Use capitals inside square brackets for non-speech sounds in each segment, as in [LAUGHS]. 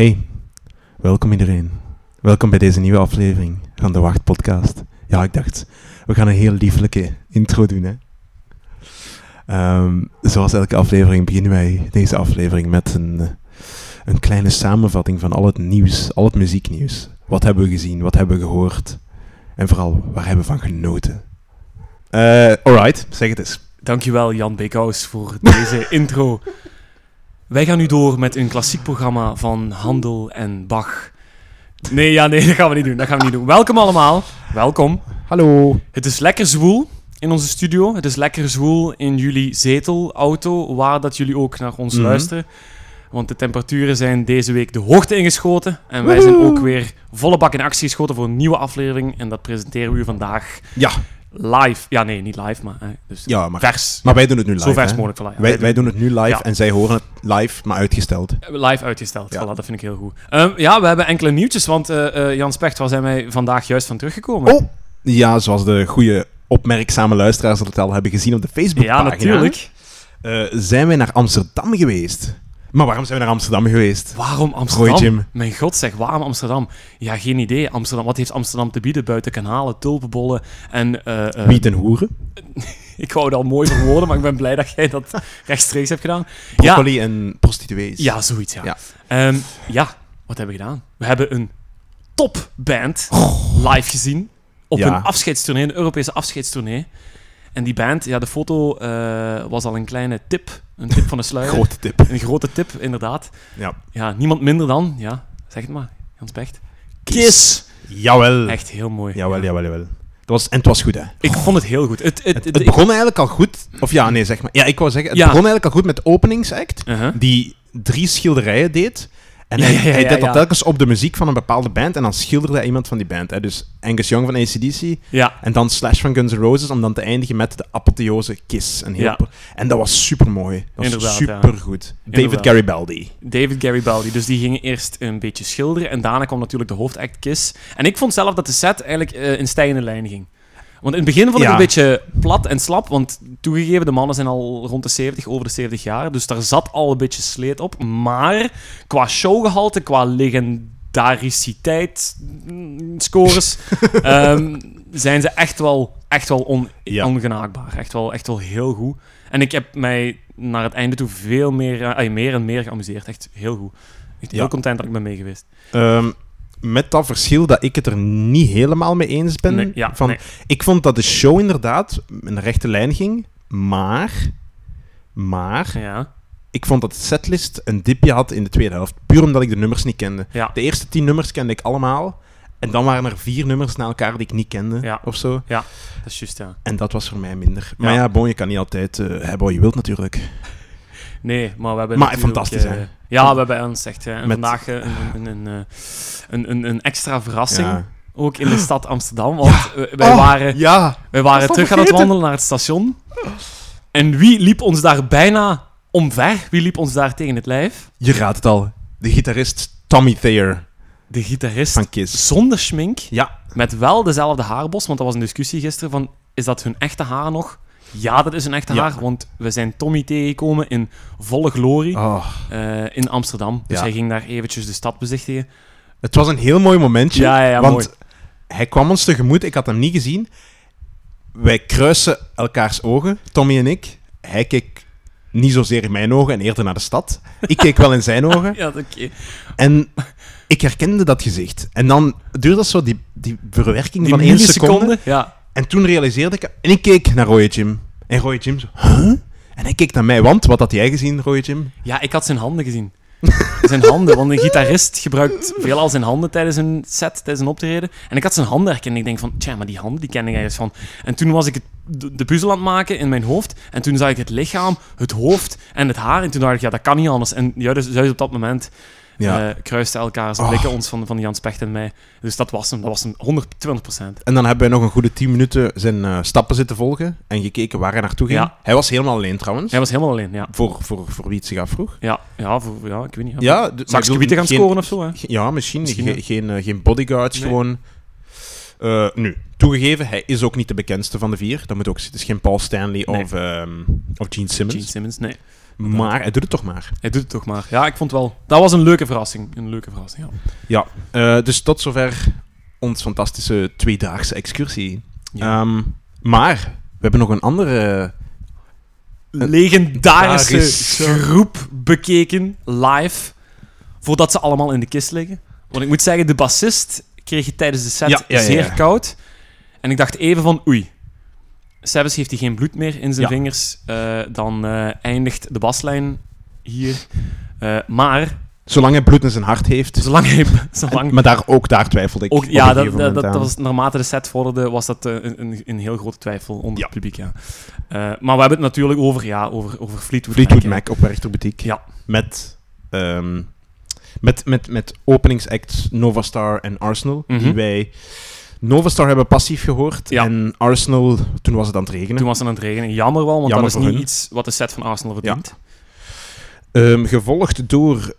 Hey, welkom iedereen. Welkom bij deze nieuwe aflevering van de Wacht Podcast. Ja, ik dacht, we gaan een heel lieflijke intro doen. Hè? Ehm, zoals elke aflevering beginnen wij deze aflevering met een, een kleine samenvatting van al het nieuws, al het muzieknieuws. Wat hebben we gezien, wat hebben we gehoord en vooral waar hebben we van genoten. Eh alright, zeg het eens. Dankjewel Jan Beekhuis voor deze [LAUGHS] intro. Wij gaan nu door met een klassiek programma van Handel en Bach. Nee, ja, nee, [LAUGHS] dat gaan we niet doen. Dat gaan we niet doen. Welkom allemaal. Welkom. Hallo. Het is lekker zwoel in onze studio. Het is lekker zwoel in jullie zetelauto, waar dat jullie ook naar ons Mhm. luisteren. Want de temperaturen zijn deze week de hoogte ingeschoten. En wij zijn ook weer volle bak in actie geschoten voor een nieuwe aflevering. En dat presenteren we u vandaag Ja, live. Ja, nee, niet live, maar, eh, dus ja maar, vers. maar wij doen het nu live. Zo vers hè? mogelijk. Voilà, ja. Wij, wij doen het nu live Ja. en zij horen het live, maar uitgesteld. Live uitgesteld, Ja. voilà, dat vind ik heel goed. Ehm, ja, we hebben enkele nieuwtjes, want eh, eh, Jan Specht, waar zijn wij vandaag juist van teruggekomen? Oh, ja, zoals de goede opmerkzame luisteraars dat al hebben gezien op de ja, Facebookpagina. natuurlijk. eh, zijn wij naar Amsterdam geweest. Maar waarom zijn we naar Amsterdam geweest? Waarom Amsterdam? Roy Jim. Mijn god zeg, waarom Amsterdam? Ja, geen idee. Amsterdam, wat heeft Amsterdam te bieden buiten kanalen, tulpenbollen en... eh, Wiet en hoeren. [LAUGHS] Ik wou het al mooi verwoorden, maar ik ben blij dat jij dat [LAUGHS] rechtstreeks hebt gedaan. Broccoli en prostituees. Ja, zoiets, ja. Ja. Ja, ja wat hebben we gedaan? We hebben een topband live gezien op Ja. een afscheidstournee, een Europese afscheidstournee. En die band, ja, de foto eh, was al een kleine tip, een tip van de sluier. [LAUGHS] Grote tip. Een grote tip, inderdaad. Ja. Ja, niemand minder dan, ja, zeg het maar, Jans Pecht. Kiss! Jawel. Echt heel mooi. Jawel, Ja. jawel, jawel. Het was, en het was goed, hè. Ik vond het heel goed. Het, het, Het, begon eigenlijk al goed. Of ja, nee, zeg maar. Ja, ik wou zeggen, het Ja. begon eigenlijk al goed met openingsact. Uh-huh. Die drie schilderijen deed. En hij, ja, ja, hij deed dat telkens op de muziek van een bepaalde band. En dan schilderde hij iemand van die band. Hè. Dus Angus Young van ACDC. En dan Slash van Guns N' Roses, om dan te eindigen met de apotheose Kiss. Een heel En dat was super mooi. Dat was super goed. David. Garibaldi. David Garibaldi. Dus die gingen eerst een beetje schilderen en daarna kwam natuurlijk de hoofdact Kiss. En ik vond zelf dat de set eigenlijk eh, in stijgende lijn ging. Want in het begin vond ik Ja. het een beetje plat en slap, want toegegeven, de mannen zijn al rond de 70, over de 70 jaar, dus daar zat al een beetje sleet op. Maar qua showgehalte, qua legendariciteit, mm, scores, [LAUGHS] ehm, zijn ze echt wel, echt wel on- Ja. ongenaakbaar. Echt wel, echt wel heel goed. En ik heb mij naar het einde toe veel meer, eh, meer en meer geamuseerd. Echt heel goed. Echt heel Ja. content dat ik ben mee geweest. Ehm, met dat verschil dat ik het er niet helemaal mee eens ben. Nee, ja, van, nee. Ik vond dat de show inderdaad in de rechte lijn ging. Maar... Maar... Ja, Ik vond dat de setlist een dipje had in de tweede helft. Puur omdat ik de nummers niet kende. ja, De eerste tien nummers kende ik allemaal. En dan waren er vier nummers na elkaar die ik niet kende. Ja. Of zo. dat is juist, ja. En dat was voor mij minder. Maar Ja. ja, bon, je kan niet altijd eh, hebben wat je wilt natuurlijk. Nee, maar we hebben Maar fantastisch, eh? Ja, we hebben ons echt... eh, en Met- vandaag eh, een, een, een, een, eh, een, een, een extra verrassing. Ja. Ook in de stad Amsterdam. Want wij Oh, waren, Ja. wij waren dat terug aan het wandelen naar het station. En wie liep ons daar bijna omver? Wie liep ons daar tegen het lijf? Je raadt het al. De gitarist Tommy Thayer De gitarist van Kiss. zonder schmink. Ja. Met wel dezelfde haarbos, want er was een discussie gisteren van... Is dat hun echte haar nog? Ja, dat is hun echte Ja. haar, want we zijn Tommy tegengekomen in volle glorie Oh, eh, in Amsterdam. Dus Ja. hij ging daar eventjes de stad bezichtigen. het was een heel mooi momentje. Ja, ja, ja, want mooi. hij kwam ons tegemoet. Ik had hem niet gezien. Wij kruisen elkaars ogen, Tommy en ik. Hij keek niet zozeer in mijn ogen en eerder naar de stad. Ik keek wel in zijn [LAUGHS] ogen. Ja, oké. En ik herkende dat gezicht. En dan duurde dat zo die, die verwerking Die van één seconde. milliseconde. Ja. En toen realiseerde ik... En ik keek naar Roy Jim. En Roy Jim zo... Huh? En hij keek naar mij, want wat had jij gezien, Roy Jim? ja, ik had zijn handen gezien. [LAUGHS] zijn handen, want een gitarist gebruikt veelal zijn handen tijdens een set, tijdens een optreden. En ik had zijn handen herkend en ik denk van, tja, maar die handen, die ken ik ergens van. En toen was ik het, de, puzzel aan het maken in mijn hoofd. En toen zag ik het lichaam, het hoofd en het haar. En toen dacht ik, ja, dat kan niet anders. En juist op dat moment Ja. eh kruisten elkaar zijn Oh. blikken ons van, van Jan Specht en mij. Dus dat was hem, dat was hem 120 procent. En dan hebben wij nog een goede 10 minuten zijn eh, stappen zitten volgen en gekeken waar hij naartoe ging. Ja. Hij was helemaal alleen trouwens. Hij was helemaal alleen, ja. Voor, voor, voor wie het zich afvroeg. Ja, ja, voor, ja ik weet niet. Ja, ik Straks gebieden gaan geen- scoren of zo, hè? Ja, misschien. Misschien, Ge- ja. geen, eh, geen bodyguards, Nee. gewoon... Nu, toegegeven, hij is ook niet de bekendste van de vier. Dat moet ook, het is geen Paul Stanley Nee. of, ehm, of Gene Simmons. Gene Simmons, nee. Maar hij doet het toch maar. Hij doet het toch maar. Ja, ik vond wel... Dat was een leuke verrassing. Een leuke verrassing, ja. Ja, eh, dus tot zover ons fantastische tweedaagse excursie. Ja. Ehm, maar we hebben nog een andere... legendarische groep bekeken, live, voordat ze allemaal in de kist liggen. Want ik moet zeggen, de bassist kreeg het tijdens de set Ja, ja, ja, zeer koud. En ik dacht even van, oei, Sebas heeft hij geen bloed meer in zijn Ja. vingers, eh, dan eh, eindigt de baslijn hier. Eh, maar, Zolang hij bloed in zijn hart heeft. zolang hij... Zolang, Maar daar, ook daar twijfelde ik ook, ja, dat, dat, was, naarmate de set vorderde, was dat een, een, een heel grote twijfel onder Ja. het publiek, ja. Maar we hebben het natuurlijk over, ja, over, over Fleetwood, Fleetwood Mac, op Werchter Boutique. Ja. Met, ehm, met, met, met openingsacts Nova Star en Arsenal. Die Mhm. wij... Nova Star hebben passief gehoord. Ja. En Arsenal, toen was het aan het regenen. Toen was het aan het regenen. Jammer wel, want Jammer dat is niet hun. iets wat de set van Arsenal verdient. Ehm, gevolgd door,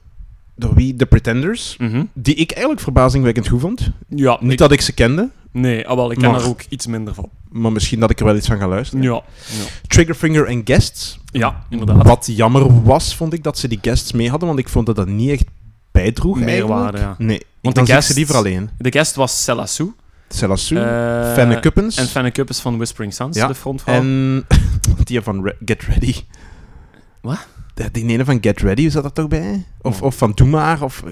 door wie? The Pretenders. Mhm. Die ik eigenlijk verbazingwekkend goed vond. Ja, Niet ik- dat ik ze kende, nee, ah, wel, ik ken Maar- er ook iets minder van. maar misschien dat ik er wel iets van ga luisteren. Ja, ja. Triggerfinger en Guests. ja inderdaad. Wat jammer was, vond ik, dat ze die guests mee hadden, want ik vond dat dat niet echt bijdroeg Meerwaarde, ja. Nee, want de ik guests- ze liever alleen. De guest was Selassou. Fenne Kuppens En Fenne Kuppens van Whispering Suns, Ja, de frontvrouw. en [LAUGHS] die van Re- Get Ready. Wat? Die ene van Get Ready, zat er toch bij? Of, of van Doe Maar, of...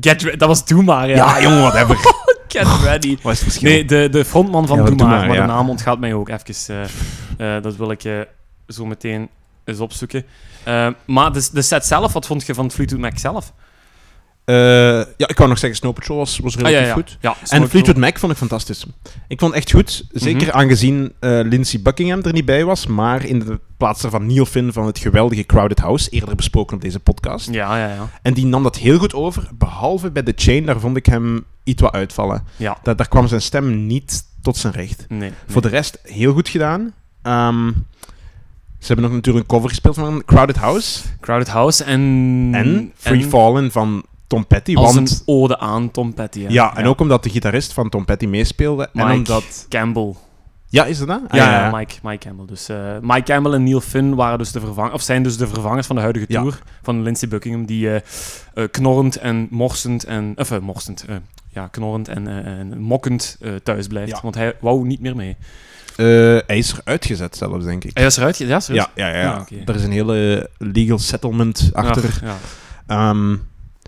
Get dat was Doe Maar, ja. Ja, jongen, whatever. [LAUGHS] Get Ready. Wat is het verschil? Nee, de, de frontman van Ja, Doe Doe Maar, Maar, maar ja. de naam ontgaat mij ook even. eh, eh, dat wil ik zo meteen eens opzoeken. Maar de, de set zelf, wat vond je van Fleetwood Mac zelf? Eh, ja, ik wou nog zeggen, Snow Patrol was, was Ah, relatief ja, ja. goed. Ja, En Fleetwood Mac vond ik fantastisch. Ik vond het echt goed. Zeker Mhm. aangezien eh, Lindsey Buckingham er niet bij was, maar in de plaats daarvan Neil Finn van het geweldige Crowded House, eerder besproken op deze podcast. Ja, ja, ja. En die nam dat heel goed over, behalve bij The Chain, daar vond ik hem iets wat uitvallen. Ja, Da- daar kwam zijn stem niet tot zijn recht. nee. nee. Voor de rest heel goed gedaan. Ehm, ze hebben nog natuurlijk een cover gespeeld van Crowded House. Crowded House en... en Free en Fallen van Tom Petty. Als Want, een ode aan Tom Petty. hè. ja, en ook omdat de gitarist van Tom Petty meespeelde. Mike En omdat... Campbell. Ja, is dat? Ah, Ja, ja, Mike, Mike Campbell. Dus, eh, Mike Campbell en Neil Finn waren dus de vervang of zijn dus de vervangers van de huidige tour van Lindsey Buckingham, die eh, eh, knorrend en morsend en... Of, morsend, ja, knorrend en, en mokkend thuis blijft. Want hij wou niet meer mee. Hij is er uitgezet zelfs, denk ik. Hij is eruit? ge- Ja? Ja, ja, ja. ja. Ah. Er is een hele legal settlement achter. Ach, ja. Ehm,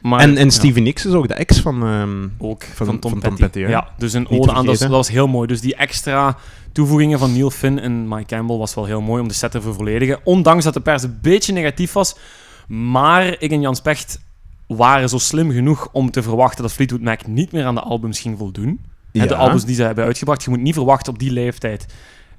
Maar, en en. Stevie Nicks is ook de ex van... ehm, Ook Van- van, Tom, van Tom Petty. Ja, dus een ode aan, dat dat was heel mooi. Dus die extra toevoegingen van Neil Finn en Mike Campbell was wel heel mooi om de set te vervolledigen. Ondanks dat de pers een beetje negatief was. Maar ik en Jan Specht waren zo slim genoeg om te verwachten dat Fleetwood Mac niet meer aan de albums ging voldoen. Ja. De albums die ze hebben uitgebracht. Je moet niet verwachten op die leeftijd.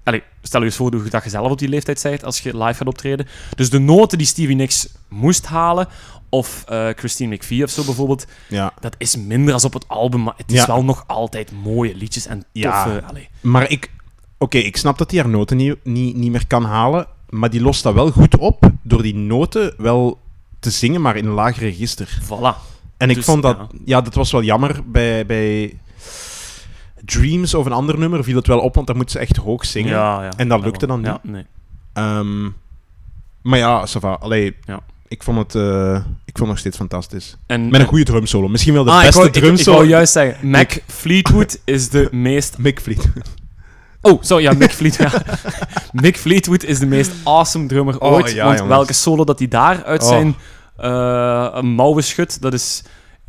Allee, stel je eens voor dat je zelf op die leeftijd bent als je live gaat optreden. Dus de noten die Stevie Nicks moest halen, of eh, Christine McVie of zo bijvoorbeeld, Ja. dat is minder als op het album, maar het is Ja. wel nog altijd mooie liedjes en Ja. toffe... allee. Maar ik... Oké, ik snap dat hij haar noten niet, niet, niet meer kan halen, maar die lost dat wel goed op door die noten wel te zingen, maar in een lager register. Voilà. En ik Dus, vond dat... ja. Ja. dat was wel jammer. Bij, bij Dreams of een ander nummer viel het wel op, want daar moet ze echt hoog zingen. Ja, ja. En dat lukte dan Ja, nee. Ehm, maar ja, ça va. Allee, Ja. ik, vond het, eh, ik vond het nog steeds fantastisch. En, Met een goede drumsolo. Misschien wel de ah, beste wou, ik, ik wou juist zeggen, Mac Fleetwood [LAUGHS] is de meest... Mick Fleet. Oh, sorry, ja, Mick Fleetwood. ja. [LAUGHS] Mick Fleetwood is de meest awesome drummer Oh, ooit. ja, want jongens. welke solo dat hij daar uit Oh. zijn eh, mouwen schudt, dat is...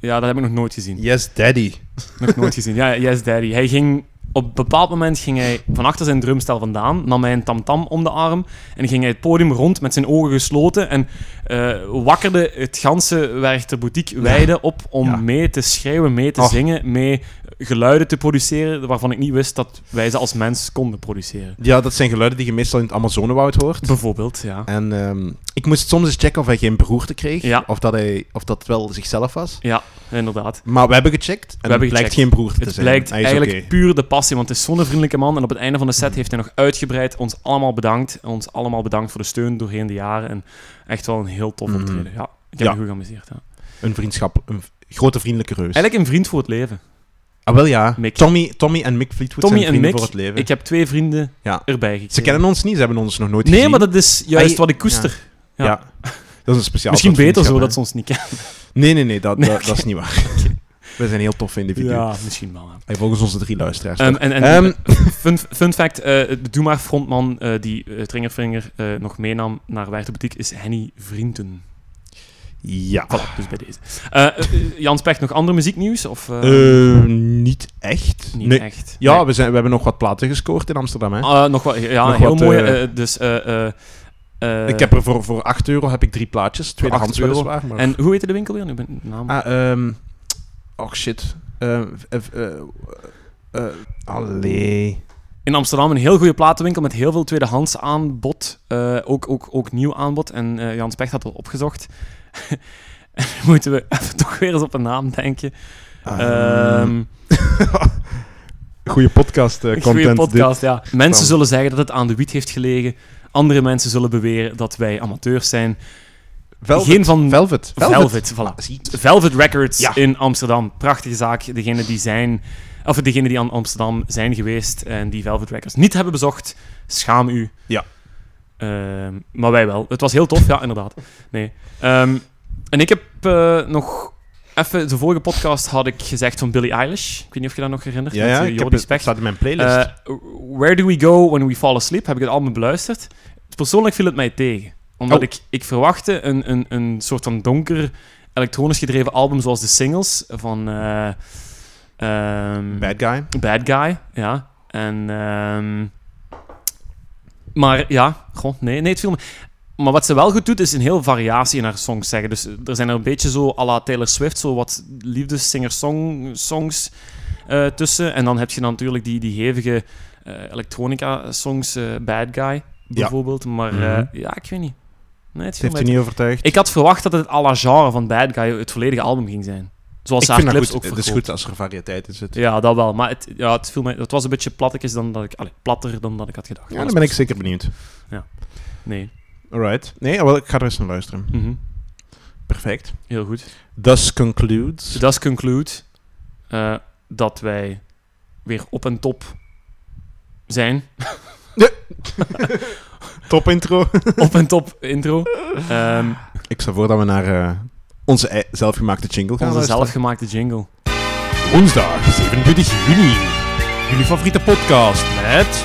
Ja, dat heb ik nog nooit gezien. Yes, daddy. Nog nooit gezien. Ja, Yes Daddy. Hij ging... Op een bepaald moment ging hij van achter zijn drumstel vandaan, nam hij een tamtam om de arm en ging hij het podium rond met zijn ogen gesloten en eh, wakkerde het ganse Werchter Boutique wijde op om Ja. mee te schreeuwen, mee te Oh. zingen, mee geluiden te produceren waarvan ik niet wist dat wij ze als mens konden produceren. Ja, dat zijn geluiden die je meestal in het Amazonewoud hoort. Bijvoorbeeld, ja. En ehm, ik moest soms eens checken of hij geen beroerte kreeg. Ja. Of, dat hij, of dat wel zichzelf was. Ja, inderdaad. Maar we hebben gecheckt. En hebben het blijkt gecheckt. geen beroerte te Het zijn. blijkt Hij is eigenlijk puur de passie, want het is zo'n vriendelijke man. En op het einde van de set heeft hij nog uitgebreid ons allemaal bedankt. Ons allemaal bedankt voor de steun doorheen de jaren. En echt wel een heel tof Mhm. optreden. Ja, ik heb Ja. me goed geamuseerd. Ja. Een vriendschap. Een grote vriendelijke reus. Eigenlijk een vriend voor het leven. Ah, wel ja. Mick. Tommy, Tommy en Mick Fleetwood Tommy zijn en vrienden Mick, voor het leven. Ik heb twee vrienden Ja. erbij gekregen. Ze kennen ons niet, ze hebben ons nog nooit Nee, gezien. maar dat is juist wat ik koester. Ja. Ja. Dat is een speciaal Misschien beter zo dat ze ons niet kennen. Nee, nee, nee, dat, Nee, dat, is niet waar. [LAUGHS] We zijn heel toffe individuen. Ja, misschien wel. ja. Hey, volgens onze drie luisteraars. Ehm, en en Ehm, [COUGHS] fun, fun fact, de Doe maar frontman eh, die uh, Tringerfinger nog meenam naar Boutique is Henny Vrienden. Ja. Voilà, dus bij deze. Eh, eh, eh, Jan Specht, nog ander muzieknieuws? Of, eh, Eh, niet echt. niet nee. echt? Ja, Nee. we, zijn, we hebben nog wat platen gescoord in Amsterdam. Hè. Nog wat, ja, Nog heel wat, mooi. dus, ik heb er voor, voor 8 euro heb ik drie plaatjes. Tweedehands 8 euro. weliswaar. Maar... En hoe heette de winkel weer? Nu ben naam. Ah, ehm... Oh, shit. Eh, allee. In Amsterdam een heel goede platenwinkel met heel veel tweedehands aanbod. Ook, ook, ook nieuw aanbod. En eh, Jan Specht had dat opgezocht. [LAUGHS] moeten we even toch weer eens op een naam denken. Ehm [LAUGHS] Goede podcast eh, content. goede podcast, ja. Mensen zullen zeggen dat het aan de wiet heeft gelegen. Andere mensen zullen beweren dat wij amateurs zijn. Velvet. Geen van Velvet. Velvet, voilà. Zie. Velvet Records Ja. in Amsterdam. Prachtige zaak. Degene die zijn... Of degene die aan Amsterdam zijn geweest en die Velvet Records niet hebben bezocht, schaam u. Ja. Ehm, maar wij wel. Het was heel tof, ja, inderdaad. Nee. Ehm, en ik heb eh, nog... Even, de vorige podcast had ik gezegd van Billie Eilish. Ik weet niet of je dat nog herinnert. Ja, met, ja eh, ik heb staat in mijn playlist. Eh, Where Do We Go When We Fall Asleep heb ik het album beluisterd. Persoonlijk viel het mij tegen. Omdat Oh. ik, ik verwachtte een, een, een soort van donker, elektronisch gedreven album zoals de singles van... eh, ehm, Bad Guy. Bad Guy, ja. En... maar ja, goh, nee, nee, het viel me... Maar wat ze wel goed doet, is een heel variatie in haar songs zeggen. Dus er zijn er een beetje zo à la Taylor Swift, zo wat liefdessinger-songs eh, tussen. En dan heb je dan natuurlijk die, die hevige eh, elektronica-songs, eh, Bad Guy bijvoorbeeld. Maar Mhm. ja, ik weet niet. Nee, het heeft niet overtuigd. ik had verwacht dat het à la genre van Bad Guy het volledige album ging zijn. Zoals Ik haar clips goed. ook Het is goed als er variëteit in zit. Ja, dat wel. Maar het, ja, het, viel mij, het was een beetje plattekjes dan dat ik... Allee, platter dan dat ik had gedacht. Ja, Maar dan ben ik zeker benieuwd. pas- Nee. Alright. Nee, wel, ik ga er eens naar luisteren. Mhm. Perfect. Heel goed. Thus concludes. Dat conclude eh, dat wij weer op en top zijn. [LAUGHS] [LAUGHS] Top intro. [LAUGHS] op en top intro. Ehm, Ik stel voor dat we naar eh, onze ei- zelfgemaakte jingle gaan onze luisteren. zelfgemaakte jingle. Woensdag, 27 juni. Jullie favoriete podcast met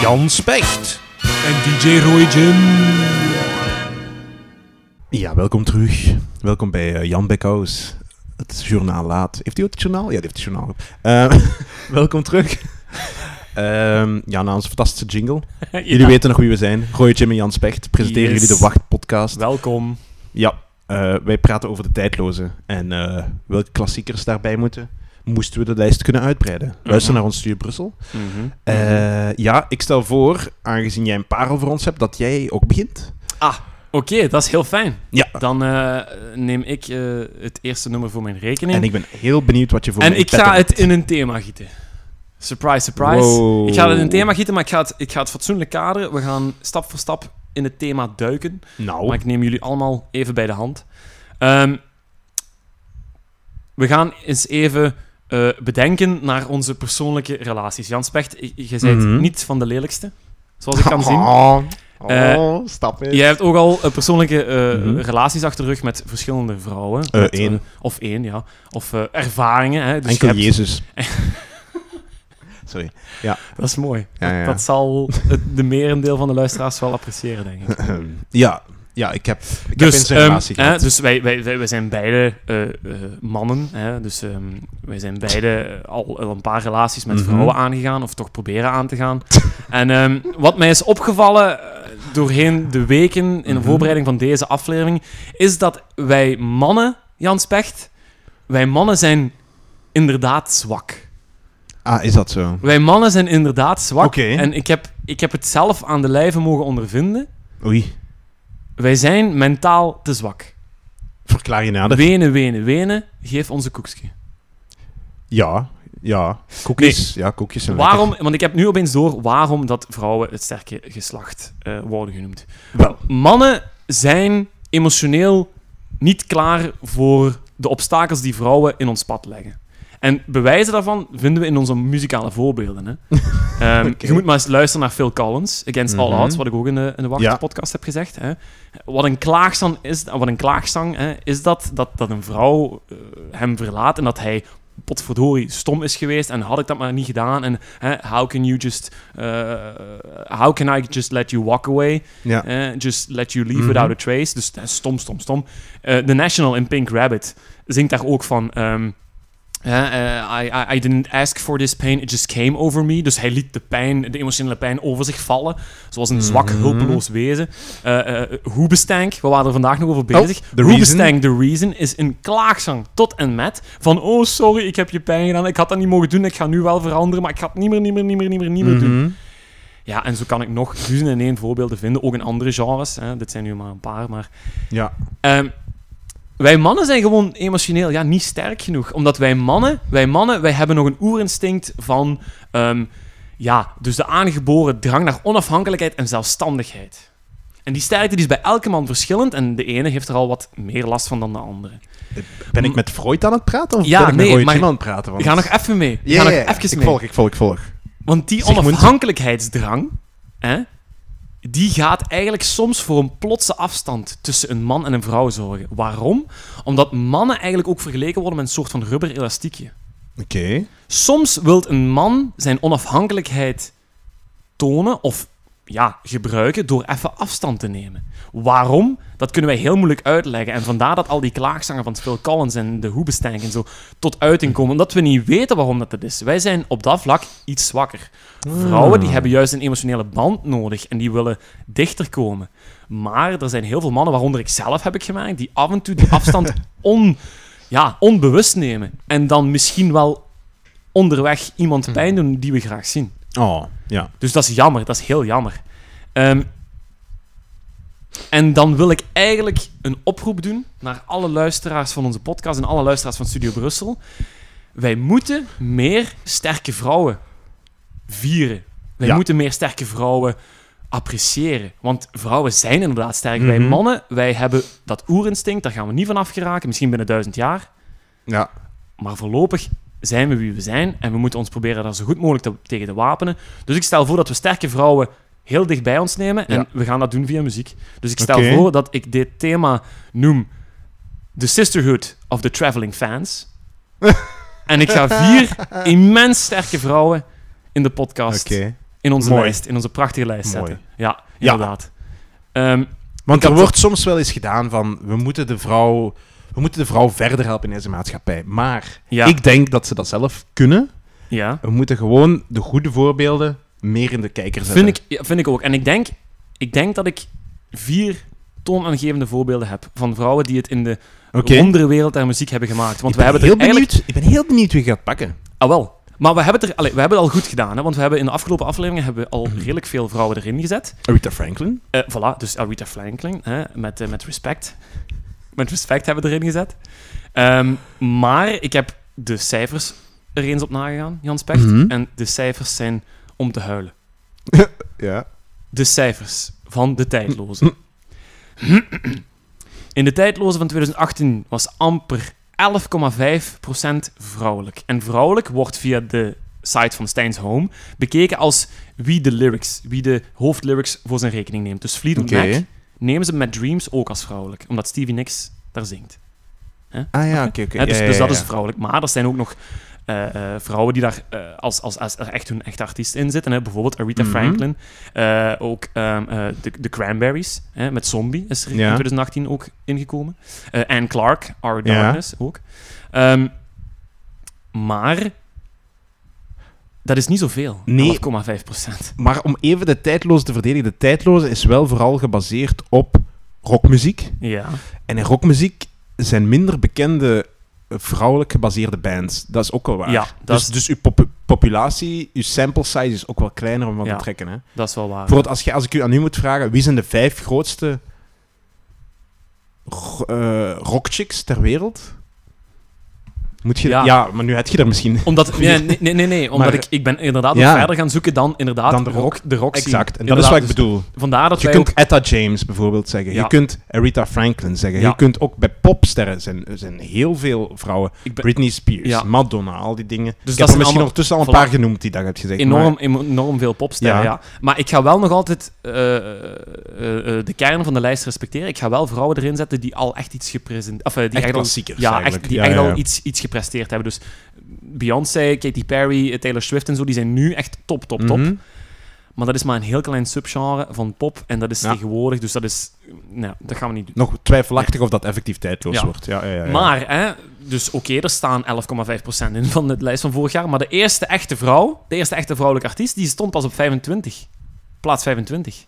Jan Specht. En DJ Roy Jim. Ja, welkom terug. Welkom bij eh, Jan Beckhaus. Het journaal laat. Heeft hij ook het journaal? Ja, die heeft het journaal. Eh, [LAUGHS] welkom terug. Ehm, ja, na onze fantastische jingle. [LAUGHS] Jullie weten nog wie we zijn. Roy Jim en Jan Specht presenteren Yes. jullie de Wacht-podcast. Welkom. Ja, eh, wij praten over de tijdloze. En eh, welke klassiekers daarbij moeten, moesten we de lijst kunnen uitbreiden. Luister Mhm. naar ons Stuur Brussel. Mhm. Eh, ja, ik stel voor, aangezien jij een parel voor ons hebt, dat jij ook begint. Oké, dat is heel fijn. Ja. Dan neem ik het eerste nummer voor mijn rekening. En ik ben heel benieuwd wat je voor En mij ik in petto ga het hebt. in een thema gieten. Surprise, surprise. Wow. Ik ga het in een thema gieten, maar ik ga het, ik ga het fatsoenlijk kaderen. We gaan stap voor stap in het thema duiken. Nou, Maar ik neem jullie allemaal even bij de hand. Ehm, we gaan eens even eh, bedenken naar onze persoonlijke relaties. Jan Specht, je bent Mhm. niet van de lelijkste, zoals ik kan [LAUGHS] zien. Oh, Eh, oh, stap in. Jij hebt ook al eh, persoonlijke Mhm. relaties achter de rug met verschillende vrouwen. Met, één. of één, ja. Of ervaringen. Hè. Dus Enkel je hebt- Jezus. [LAUGHS] Sorry. Dat is mooi. Ja, ja. Dat zal het, de merendeel van de luisteraars wel appreciëren, denk ik. [LAUGHS] ja, ja, ik heb, ik heb Dus, eens een ehm, relatie hè, gehad. dus wij, wij, wij, wij zijn beide eh, eh, mannen. Hè, dus ehm, wij zijn beide eh, al, al een paar relaties met Mhm. vrouwen aangegaan, of toch proberen aan te gaan. [LAUGHS] en ehm, wat mij is opgevallen doorheen de weken in de Mhm. voorbereiding van deze aflevering, is dat wij mannen, Jan Specht, wij mannen zijn inderdaad zwak. Ah, is dat zo? Wij mannen zijn inderdaad zwak. En ik heb, ik heb het zelf aan de lijve mogen ondervinden. Oei, Wij zijn mentaal te zwak. verklaar je nader. Wenen, wenen, wenen. Geef onze koekje. Ja, ja. Koekjes, ja, koekjes zijn Waarom? Want ik heb nu opeens door waarom dat vrouwen het sterke geslacht eh, worden genoemd. Wel, Mannen zijn emotioneel niet klaar voor de obstakels die vrouwen in ons pad leggen. En bewijzen daarvan vinden we in onze muzikale voorbeelden. Hè. [LAUGHS] Ehm. Je moet maar eens luisteren naar Phil Collins, Against All Mhm. Odds, wat ik ook in de, in de Ja. podcast heb gezegd. Hè. Wat een klaagzang is, wat een klaagzang, hè, is dat, dat, dat een vrouw eh, hem verlaat en dat hij potverdorie stom is geweest en had ik dat maar niet gedaan en hè, how can you just eh, how can I just let you walk away Ja. just let you leave Mhm. without a trace dus stom stom stom Eh, The National in Pink Rabbit zingt daar ook van ehm, eh, I, I, I didn't ask for this pain, it just came over me. Dus hij liet de pijn, de emotionele pijn over zich vallen. Zoals een zwak, Mhm. hulpeloos wezen. Eh Hoebestank, we waren er vandaag nog over bezig. Oh, The Hoebestank, The Reason, is een klaagzang tot en met. Van, oh sorry, ik heb je pijn gedaan. Ik had dat niet mogen doen. Ik ga nu wel veranderen, maar ik ga het niet meer, niet meer, niet meer, niet meer, niet meer doen. Mhm. Ja, en zo kan ik nog duizenden en één voorbeelden vinden. Ook in andere genres. Hè. Dit zijn nu maar een paar, maar... Ja. Ehm, wij mannen zijn gewoon emotioneel ja, niet sterk genoeg. Omdat wij mannen, wij mannen, wij hebben nog een oerinstinct van... ehm, ja, dus de aangeboren drang naar onafhankelijkheid en zelfstandigheid. En die sterkte die is bij elke man verschillend. En de ene heeft er al wat meer last van dan de andere. Ben ik met Freud aan het praten? Of Ja, ben ik met nee, Jim aan het praten? Want... We gaan nog even mee. Ja, ja, nog even ik mee. volg, ik volg, ik volg. Want die onafhankelijkheidsdrang, hè, die gaat eigenlijk soms voor een plotse afstand tussen een man en een vrouw zorgen. Waarom? Omdat mannen eigenlijk ook vergeleken worden met een soort van rubber elastiekje. Oké. Soms wil een man zijn onafhankelijkheid tonen of ja, gebruiken door even afstand te nemen. Waarom? Dat kunnen wij heel moeilijk uitleggen. En vandaar dat al die klaagzangen van Phil Collins en de Hoebestank en zo tot uiting komen. Omdat we niet weten waarom dat het is. Wij zijn op dat vlak iets zwakker. Vrouwen die hebben juist een emotionele band nodig en die willen dichter komen. Maar er zijn heel veel mannen, waaronder ik zelf heb ik gemerkt, die af en toe die afstand [LAUGHS] on, ja, onbewust nemen. En dan misschien wel onderweg iemand pijn doen die we graag zien. Oh, ja. Dus dat is jammer, dat is heel jammer. Ehm, en dan wil ik eigenlijk een oproep doen naar alle luisteraars van onze podcast en alle luisteraars van Studio Brussel. Wij moeten meer sterke vrouwen vieren. Wij Ja. moeten meer sterke vrouwen appreciëren. Want vrouwen zijn inderdaad sterk. Wij Mhm. mannen, wij hebben dat oerinstinct, daar gaan we niet van afgeraken. Misschien binnen duizend jaar. Ja. Maar voorlopig zijn we wie we zijn en we moeten ons proberen daar zo goed mogelijk te- tegen te wapenen. Dus ik stel voor dat we sterke vrouwen heel dicht bij ons nemen en Ja. we gaan dat doen via muziek. Dus ik stel voor dat ik dit thema noem The Sisterhood of the Traveling Fans. [LAUGHS] en ik ga vier immens sterke vrouwen in de podcast, in onze Mooi. lijst, in onze prachtige lijst Mooi. zetten. Ja, Ja. inderdaad. Ehm, Want er wordt soms wel eens gedaan van, we moeten de vrouw, we moeten de vrouw verder helpen in deze maatschappij. Maar ja, ik denk dat ze dat zelf kunnen. ja. We moeten gewoon de goede voorbeelden meer in de kijker zetten. Vind ik, ja, vind ik ook. En ik denk, ik denk dat ik vier toonaangevende voorbeelden heb van vrouwen die het in de Oké. wondere wereld der muziek hebben gemaakt. Want ik we ben hebben heel eigenlijk... benieuwd. Ik ben heel benieuwd wie je gaat pakken. Ah, wel. Maar we hebben het, er, allee, we hebben het al goed gedaan. Hè? Want we hebben in de afgelopen afleveringen hebben we al Mhm. redelijk veel vrouwen erin gezet. Aretha Franklin. Eh voilà, dus Aretha Franklin, hè, met, eh, met respect. Met respect hebben erin gezet. Ehm, maar ik heb de cijfers er eens op nagegaan, Jan Specht. Mhm. En de cijfers zijn om te huilen. [LAUGHS] Ja. De cijfers van de tijdloze. In de tijdloze van 2018 was amper 11,5% vrouwelijk. En vrouwelijk wordt via de site van Stijn's Home bekeken als wie de lyrics, wie de hoofdlyrics voor zijn rekening neemt. Dus Fleetwood Oké. Mac nemen ze met Dreams ook als vrouwelijk, omdat Stevie Nicks daar zingt. Ah ja, oké, oké. [LAUGHS] Hè, dus Ja, dus ja, dat is vrouwelijk. Maar er zijn ook nog eh, eh, vrouwen die daar eh, als, als, als er echt hun echte artiest in zitten. Hè. Bijvoorbeeld Aretha Mhm. Franklin. Ook eh, de, de Cranberries hè, met Zombie is er in Ja. 2018 ook ingekomen. Anne Clark, Our. Darkness ook. Ehm, maar dat is niet zoveel. Nee. 11,5 procent. Maar om even de tijdloze te verdedigen. De tijdloze is wel vooral gebaseerd op rockmuziek. Ja. En in rockmuziek zijn minder bekende eh, vrouwelijk gebaseerde bands. Dat is ook wel waar. Ja, dat dus is- dus uw pop- populatie, uw sample size is ook wel kleiner om van Ja. te trekken. Hè? Dat is wel waar. Bijvoorbeeld, als, je, als ik u aan u moet vragen, wie zijn de vijf grootste ro- eh, rockchicks ter wereld? Moet je, Ja. ja. maar nu heb je er misschien... Omdat, [LAUGHS] nee, nee, nee, nee, nee, omdat Maar- ik, ik ben inderdaad Ja. nog verder gaan zoeken dan inderdaad Dan de rock. de rock. Exact. En dat is wat ik Inderdaad, bedoel. dus Vandaar dat Je kunt ook... Etta James bijvoorbeeld zeggen. Ja. Je kunt Aretha Franklin zeggen. Je kunt ook bij popsterren zijn, er zijn heel veel vrouwen. Ben Britney Spears. Madonna, al die dingen. Dus ik dat heb er zijn misschien allemaal- ondertussen al een Voilà. paar genoemd die dat hebt gezegd. enorm, maar- enorm veel popsterren, ja. Maar ik ga wel nog altijd eh, eh, eh, de kern van de lijst respecteren. Ik ga wel vrouwen erin zetten die al echt iets gepresenteerd... Of eh, die Echt echt al, klassiekers ja, echt, die echt al iets, iets gepresteerd hebben. Dus Beyoncé, Katy Perry, Taylor Swift en zo, die zijn nu echt top, top, top. Mhm. Maar dat is maar een heel klein subgenre van pop. En dat is Ja. tegenwoordig, dus dat is... Nou, dat gaan we niet doen. Nog twijfelachtig of dat effectief tijdloos Ja. wordt. Ja, ja, ja, ja. Maar, hè, dus oké, er staan 11,5% in van de lijst van vorig jaar. Maar de eerste echte vrouw, de eerste echte vrouwelijke artiest, die stond pas op 25. Plaats 25.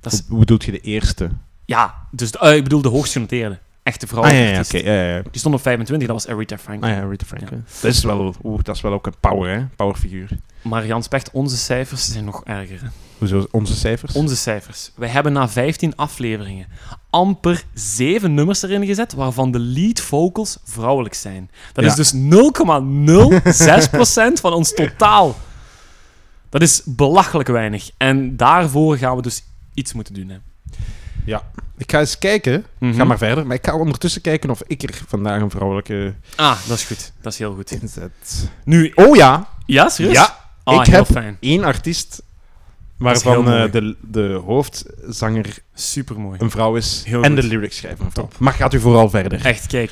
Dat is, Hoe, bedoelt je de eerste? ja, dus eh, ik bedoel de hoogst genoteerde echte Ah vrouwelijke ja. Die stond op 25, dat was Aretha Franklin. Ah ja, Rita Franklin. Dat, is wel, oeh, dat is wel ook een power, hè? Powerfiguur. Maar Jan Specht, onze cijfers zijn nog erger. hè. Hoezo onze cijfers? Onze cijfers. Wij hebben na 15 afleveringen amper 7 nummers erin gezet, waarvan de lead vocals vrouwelijk zijn. Dat is dus 0,06% van ons totaal. Dat is belachelijk weinig. En daarvoor gaan we dus iets moeten doen. Hè. Ik ga eens kijken. Mhm. Ga maar verder. Maar ik ga ondertussen kijken of ik er vandaag een vrouwelijke Ah, dat is goed. Dat is heel goed. inzet. Nu, Oh ja, ja, serieus? Ja, Ah, ik heb fijn. één artiest waarvan eh, de, de hoofdzanger Supermooi. een vrouw is Heel en goed. de lyrics schrijven vrouw. Maar gaat u vooral verder? Echt, kijk.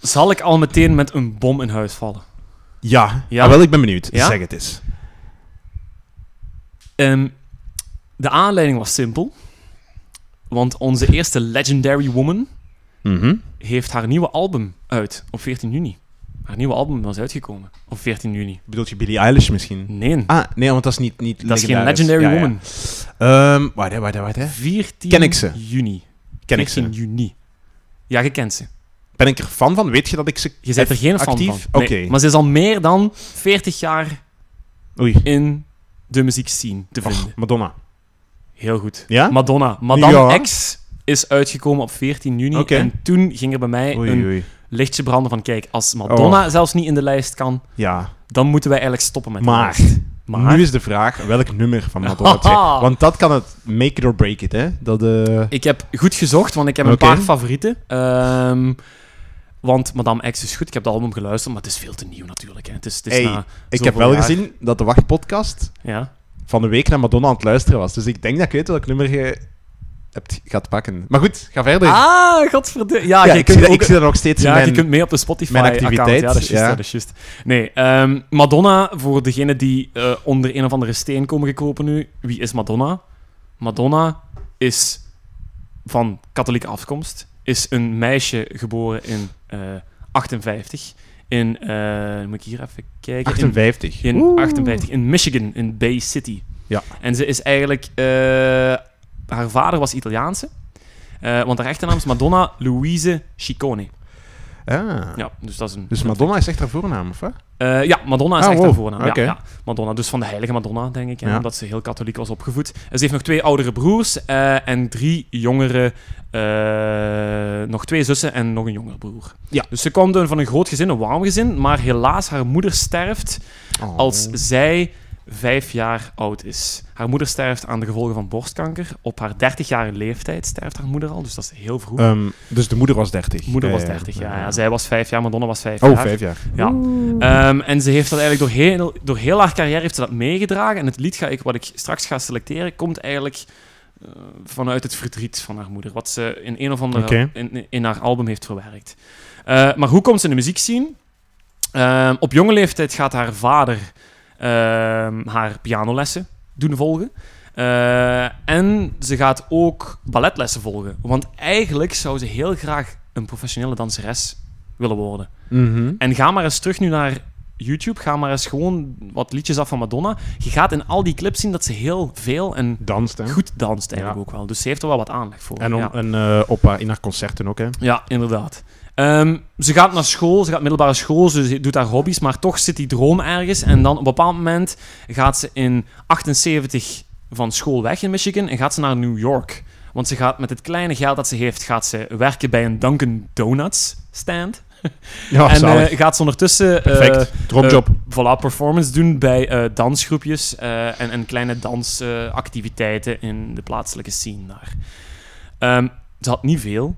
Zal ik al meteen met een bom in huis vallen? Ja, Ja? Ah, wel, ik ben benieuwd. Ja? Zeg het eens. Ehm, de aanleiding was simpel. Want onze eerste Legendary Woman Mhm. heeft haar nieuwe album uit op 14 juni. Haar nieuwe album was uitgekomen op 14 juni. Bedoelt je Billie Eilish misschien? Nee, Ah, nee, want dat is niet, niet dat is geen. Legendary Ja, ja. Woman. Ehm, wacht, hè, wacht, hè, wacht. hè. 14 Ken ik ze? juni. Ken ik 14 ze? juni. Ja, je kent ze. Ben ik er fan van? Weet je dat ik ze... Je bent er geen fan actief? van. Oké. Nee, Maar ze is al meer dan 40 jaar Oei. in de muziekscene te Och, vinden. Madonna. Heel goed. Ja? Madonna. Madame Ja. X is uitgekomen op 14 juni. En toen ging er bij mij Oei, een oei. lichtje branden van... Kijk, als Madonna zelfs niet in de lijst kan, Ja, dan moeten wij eigenlijk stoppen met Maar- lijst. Maar nu is de vraag welk nummer van Madonna [LAUGHS] het. Want dat kan het make it or break it, hè? Dat, eh, ik heb goed gezocht, want ik heb een paar favorieten. Ehm, want Madame X is goed. Ik heb het album geluisterd, maar het is veel te nieuw natuurlijk. Hè. Het is, het is Hey, na ik heb wel jaar- gezien dat de Wachtpodcast Ja. Van de week naar Madonna aan het luisteren was. Dus ik denk dat ik weet welk nummer je hebt, gaat pakken. Maar goed, ga verder. Ah, godverdomme. Ja, ja, je ik, kunt zie dat, ik zie dat nog steeds Ja, mijn... je kunt mee op de Spotify mijn activiteit, account. Ja, dat is juist. ja. ja, dat is juist. Nee, ehm, Madonna, voor degenen die eh, onder een of andere steen komen gekropen nu. Wie is Madonna? Madonna is van katholieke afkomst. Is een meisje geboren in eh 58. In, eh, moet ik hier even kijken. In 58. in Oeh. 58, in Michigan, in Bay City. Ja. En ze is eigenlijk... eh, haar vader was Italiaanse. Eh, want haar echte naam is Madonna Louise Ciccone. Ah. Ja, dus dat is een... Dus Madonna is echt haar voornaam, of wat? Eh, ja, Madonna is Ah, echt wow. haar voornaam. Ja, ja, Madonna, dus van de heilige Madonna, denk ik. hè, Ja. Omdat ze heel katholiek was opgevoed. Ze heeft nog twee oudere broers eh, en drie jongere... eh, nog twee zussen en nog een jongere broer. Ja. Dus ze komt van een groot gezin, een warm gezin. Maar helaas, haar moeder sterft Oh. als zij vijf jaar oud is. Haar moeder sterft aan de gevolgen van borstkanker. Op haar 30-jarige leeftijd sterft haar moeder al, dus dat is heel vroeg. Ehm, dus de moeder was 30. moeder Ja, was ja, 30 jaar. Ja, zij was vijf jaar, Madonna was vijf Oh, jaar. vijf jaar. Ja. Ehm, en ze heeft dat eigenlijk door heel, door heel haar carrière heeft ze dat meegedragen. En het lied ga ik, wat ik straks ga selecteren, komt eigenlijk eh, vanuit het verdriet van haar moeder. Wat ze in een of andere in, in haar album heeft verwerkt. Eh, maar hoe komt ze in de muziek zien? Ehm, op jonge leeftijd gaat haar vader haar pianolessen doen volgen. Eh, en ze gaat ook balletlessen volgen. Want eigenlijk zou ze heel graag een professionele danseres willen worden. Mhm. En ga maar eens terug nu naar YouTube. Ga maar eens gewoon wat liedjes af van Madonna. Je gaat in al die clips zien dat ze heel veel en Danst, goed danst eigenlijk Ja. ook wel. Dus ze heeft er wel wat aanleg voor. En, om, ja. en eh, op haar, in haar concerten ook, hè? ja, inderdaad. Ehm, ze gaat naar school, ze gaat middelbare school, ze doet haar hobby's, maar toch zit die droom ergens. En dan op een bepaald moment gaat ze in 78 van school weg in Michigan en gaat ze naar New York. Want ze gaat met het kleine geld dat ze heeft, gaat ze werken bij een Dunkin' Donuts stand. [LAUGHS] Ja, en eh, gaat ze ondertussen... eh, voilà, performance doen bij dansgroepjes en, en kleine dansactiviteiten in de plaatselijke scene daar. Ehm, ze had niet veel,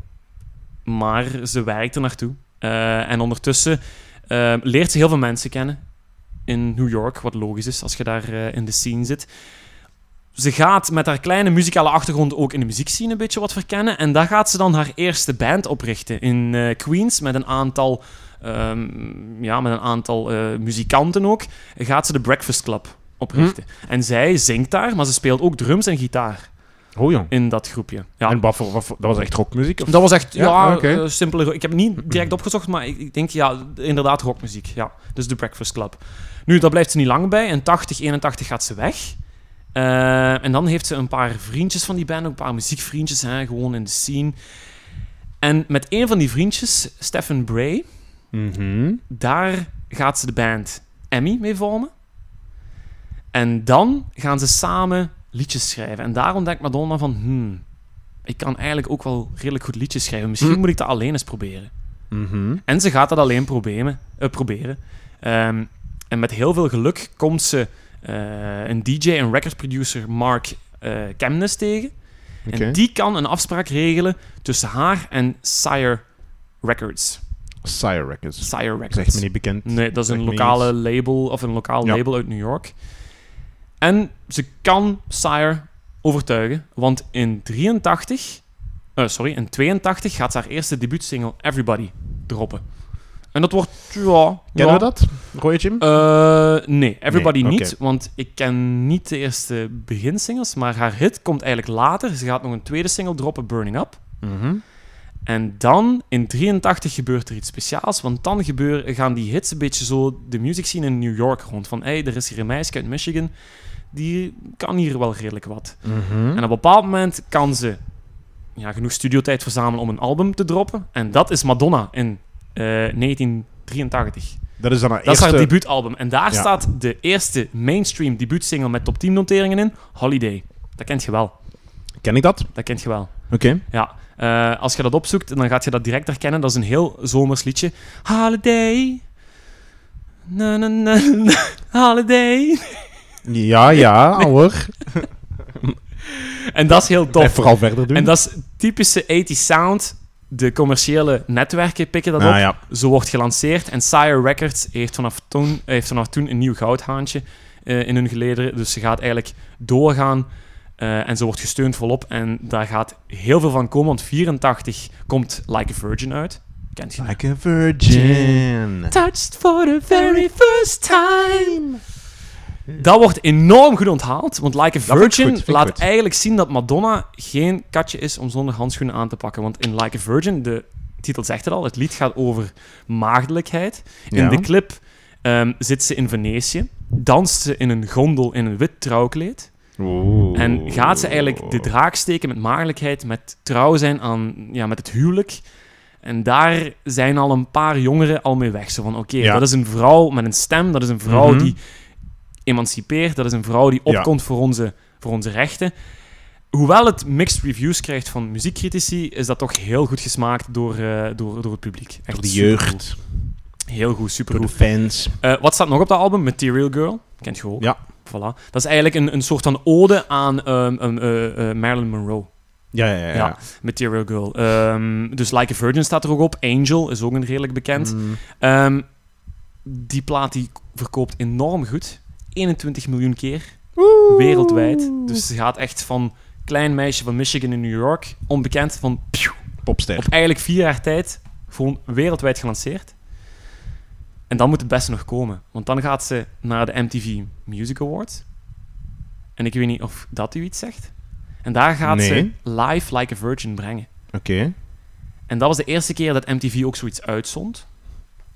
maar ze werkt er naartoe. Eh, en ondertussen eh, leert ze heel veel mensen kennen in New York, wat logisch is als je daar eh, in de scene zit. Ze gaat met haar kleine muzikale achtergrond ook in de muziekscene een beetje wat verkennen. En daar gaat ze dan haar eerste band oprichten in Queens met een aantal, ehm, ja, met een aantal muzikanten ook. Gaat ze de Breakfast Club oprichten. En zij zingt daar, maar ze speelt ook drums en gitaar Oh jong. in dat groepje. Ja. En wat voor, wat voor- dat was echt rockmuziek? Of? Dat was echt, Ja, ja, oké. eh, simpele... ro- Ik heb het niet direct opgezocht, maar ik, ik denk, ja, inderdaad rockmuziek. Ja, dus de Breakfast Club. Nu, daar blijft ze niet lang bij. In 80, 81 gaat ze weg. Eh, en dan heeft ze een paar vriendjes van die band, ook een paar muziekvriendjes, hè, gewoon in de scene. En met een van die vriendjes, Stephen Bray, Mhm. daar gaat ze de band Emmy mee vormen. En dan gaan ze samen liedjes schrijven. En daarom denkt Madonna van... Hmm, ik kan eigenlijk ook wel redelijk goed liedjes schrijven. Misschien Hm. moet ik dat alleen eens proberen. Mhm. En ze gaat dat alleen proberen. eh, proberen. Ehm, en met heel veel geluk komt ze eh, een DJ en record producer Mark Chemness tegen. En die kan een afspraak regelen tussen haar en Sire Records. Sire Records. Sire Records. Zegt me niet bekend. Nee, dat is Zeg een lokale label of een lokaal Ja. label uit New York. En ze kan Sire overtuigen, want in 83, eh, sorry, in 82 gaat ze haar eerste debuutsingle Everybody droppen. En dat wordt, ja... Kennen we dat? Roy Jim? eh, nee, Everybody Nee, niet, want ik ken niet de eerste beginsingles, maar haar hit komt eigenlijk later. Ze gaat nog een tweede single droppen, Burning Up. Mhm. En dan, in 83, gebeurt er iets speciaals. Want dan gebeur, gaan die hits een beetje zo de music scene in New York rond. Van, hey, er is hier een meisje uit Michigan, die kan hier wel redelijk wat. Mhm. En op een bepaald moment kan ze ja, genoeg studiotijd verzamelen om een album te droppen. En dat is Madonna in eh, 1983. Dat is dan haar Dat is eerste... haar debuutalbum. En daar Ja. staat de eerste mainstream debuutsingle met top 10 noteringen in, Holiday. Dat kent je wel. Ken ik dat? Dat kent je wel. Oké. Ja, eh, als je dat opzoekt, dan gaat je dat direct herkennen. Dat is een heel zomers liedje. Holiday. Na, na, na, na, [LAUGHS] holiday. Ja, ja, hoor. En dat is heel En tof. vooral verder doen. En dat is typische 80 sound. De commerciële netwerken pikken dat Ah, op. ja. Zo wordt gelanceerd. En Sire Records heeft vanaf toen, heeft vanaf toen een nieuw goudhaantje eh, in hun gelederen. Dus ze gaat eigenlijk doorgaan. eh, en ze wordt gesteund volop. En daar gaat heel veel van komen. Want 84 komt Like a Virgin uit. Kent je? Like a virgin. Touched for the very first time. Dat wordt enorm goed onthaald, want Like a Virgin goed, laat eigenlijk zien dat Madonna geen katje is om zonder handschoenen aan te pakken. Want in Like a Virgin, de titel zegt het al, het lied gaat over maagdelijkheid. In Ja. de clip ehm, zit ze in Venetië, danst ze in een gondel in een wit trouwkleed. Oeh. En gaat ze eigenlijk de draak steken met maagdelijkheid, met trouw zijn aan, ja, met het huwelijk. En daar zijn al een paar jongeren al mee weg. Zo van, oké, Ja. dat is een vrouw met een stem, dat is een vrouw Mhm. die emancipeert, dat is een vrouw die Ja. opkomt voor, onze, voor onze rechten. Hoewel het mixed reviews krijgt van muziekcritici, is dat toch heel goed gesmaakt door, eh, door, door het publiek. Echt Door de supergoed. jeugd. Heel goed, super Door de fans. wat staat nog op dat album? Material Girl. Kent je ook? Ja. Voilà. Dat is eigenlijk een, een soort van ode aan ehm, ehm, eh, eh, Marilyn Monroe. Ja, ja, ja. ja. Ja. Material Girl. Ehm, dus Like a Virgin staat er ook op. Angel is ook een redelijk bekend. Mm. Die plaat die verkoopt enorm goed. 21 miljoen keer. Wereldwijd. Dus ze gaat echt van klein meisje van Michigan in New York, onbekend, van Popster. op eigenlijk vier jaar tijd gewoon wereldwijd gelanceerd. En dan moet het beste nog komen. Want dan gaat ze naar de MTV Music Awards. En ik weet niet of dat u iets zegt. En daar gaat Nee. ze Live Like a Virgin brengen. Oké. En dat was de eerste keer dat MTV ook zoiets uitzond.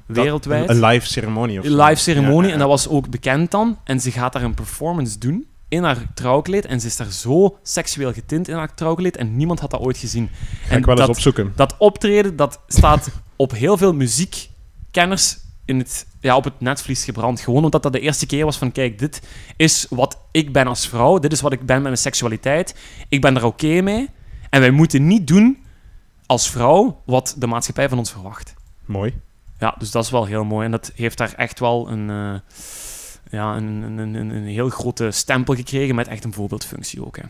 Dat- Wereldwijd. Een live ceremonie of Een zo. live ceremonie. Ja, En dat was ook bekend dan. En ze gaat daar een performance doen in haar trouwkleed. En ze is daar zo seksueel getint in haar trouwkleed. En niemand had dat ooit gezien. Ga en ik wel eens dat, opzoeken. dat optreden, dat staat [LAUGHS] op heel veel muziekkenners in het, ja, op het netvlies gebrand. Gewoon omdat dat de eerste keer was van, kijk, dit is wat ik ben als vrouw. Dit is wat ik ben met mijn seksualiteit. Ik ben er oké mee. En wij moeten niet doen als vrouw wat de maatschappij van ons verwacht. Mooi. Ja, dus dat is wel heel mooi. En dat heeft daar echt wel een, eh, ja, een, een, een, een heel grote stempel gekregen met echt een voorbeeldfunctie ook. Hè.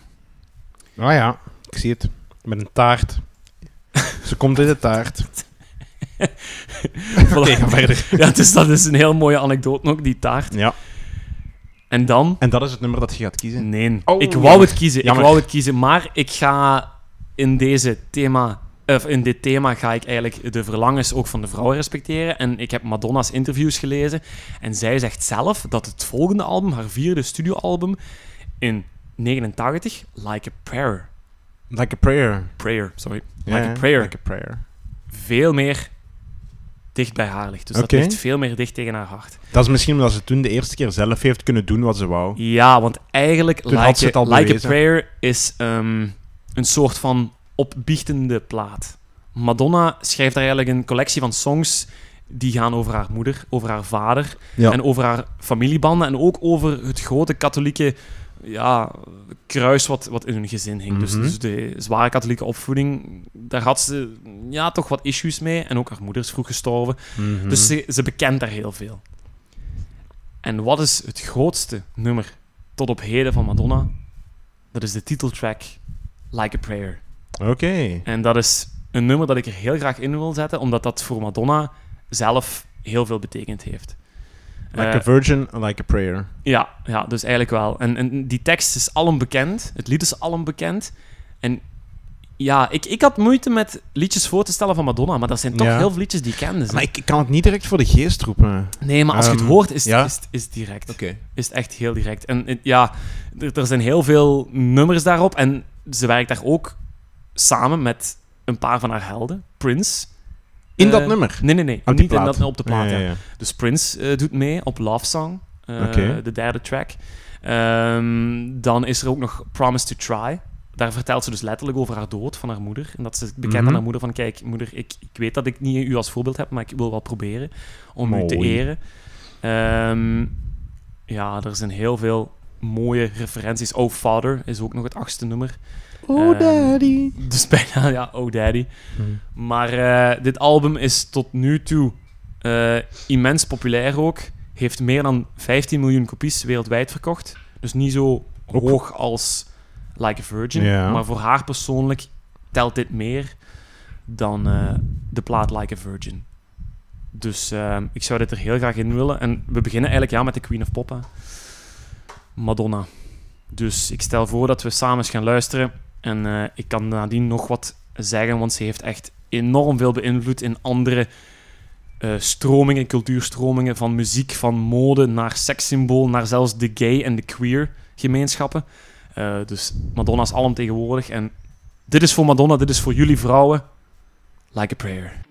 Ah ja, ik zie het. Met een taart. [LAUGHS] Ze komt in de taart. Oké, [LAUGHS] ga verder. Ja, dus dat is een heel mooie anekdote ook, die taart. Ja, En dan... en dat is het nummer dat je gaat kiezen. Nee, Oh, ik wou jammer. het kiezen. Jammer. Ik wou het kiezen, maar ik ga in deze thema... Of in dit thema ga ik eigenlijk de verlangens ook van de vrouwen respecteren. En ik heb Madonna's interviews gelezen. En zij zegt zelf dat het volgende album, haar vierde studioalbum, in 89, Like a Prayer, Like a prayer. prayer sorry, Like a Prayer, Like a prayer. veel meer dicht bij haar ligt. Dus Oké. dat ligt veel meer dicht tegen haar hart. Dat is misschien omdat ze toen de eerste keer zelf heeft kunnen doen wat ze wou. Ja, want eigenlijk Toen Like, a, like a. Prayer is ehm, een soort van opbiechtende plaat. Madonna schrijft daar eigenlijk een collectie van songs die gaan over haar moeder, over haar vader Ja. en over haar familiebanden en ook over het grote katholieke ja, kruis wat, wat in hun gezin hing. dus, Mhm. dus de zware katholieke opvoeding, daar had ze ja, toch wat issues mee. En ook haar moeder is vroeg gestorven. Mhm. Dus ze, ze bekent daar heel veel. En wat is het grootste nummer tot op heden van Madonna? Dat is de titeltrack Like a Prayer. Oké. En dat is een nummer dat ik er heel graag in wil zetten, omdat dat voor Madonna zelf heel veel betekend heeft. Like Eh, a virgin, like a prayer. ja, ja, dus eigenlijk wel. En, en die tekst is alom bekend. Het lied is alom bekend. En ja, ik, ik had moeite met liedjes voor te stellen van Madonna, maar dat zijn toch Ja. heel veel liedjes die ik kende. Maar ik kan het niet direct voor de geest roepen. Nee, maar als je het Ehm, hoort, is, ja. is, is het direct. Oké. Is het echt heel direct. En eh, ja, er, er zijn heel veel nummers daarop. En ze werkt daar ook samen met een paar van haar helden. Prince. In Eh, dat nummer? Nee, nee, nee. Niet in dat, op de plaat. Ja, ja. ja. Dus Prince eh, doet mee op Love Song, eh, de derde track. Ehm, dan is er ook nog Promise to Try. Daar vertelt ze dus letterlijk over haar dood van haar moeder. En dat ze bekend Mhm. aan haar moeder van... Kijk, moeder, ik, ik weet dat ik niet u als voorbeeld heb, maar ik wil wel proberen om u te eren. Ehm, ja, er zijn heel veel mooie referenties. Oh Father is ook nog het achtste nummer. Oh, Ehm, daddy. Dus [LAUGHS] bijna, ja, Oh Daddy. Maar eh, dit album is tot nu toe eh, immens populair ook. Heeft meer dan 15 miljoen kopies wereldwijd verkocht. Dus niet zo Ook- hoog als Like a Virgin. Maar voor haar persoonlijk telt dit meer dan eh, de plaat Like a Virgin. Dus eh, ik zou dit er heel graag in willen. En we beginnen eigenlijk ja, met de Queen of Pop. hè. Madonna. Dus ik stel voor dat we samen eens gaan luisteren. En eh, ik kan nadien nog wat zeggen, want ze heeft echt enorm veel beïnvloed in andere eh, stromingen, cultuurstromingen, van muziek, van mode, naar sekssymbool, naar zelfs de gay en de queer gemeenschappen. Eh, dus Madonna is alomtegenwoordig. En dit is voor Madonna, dit is voor jullie vrouwen. Like a prayer.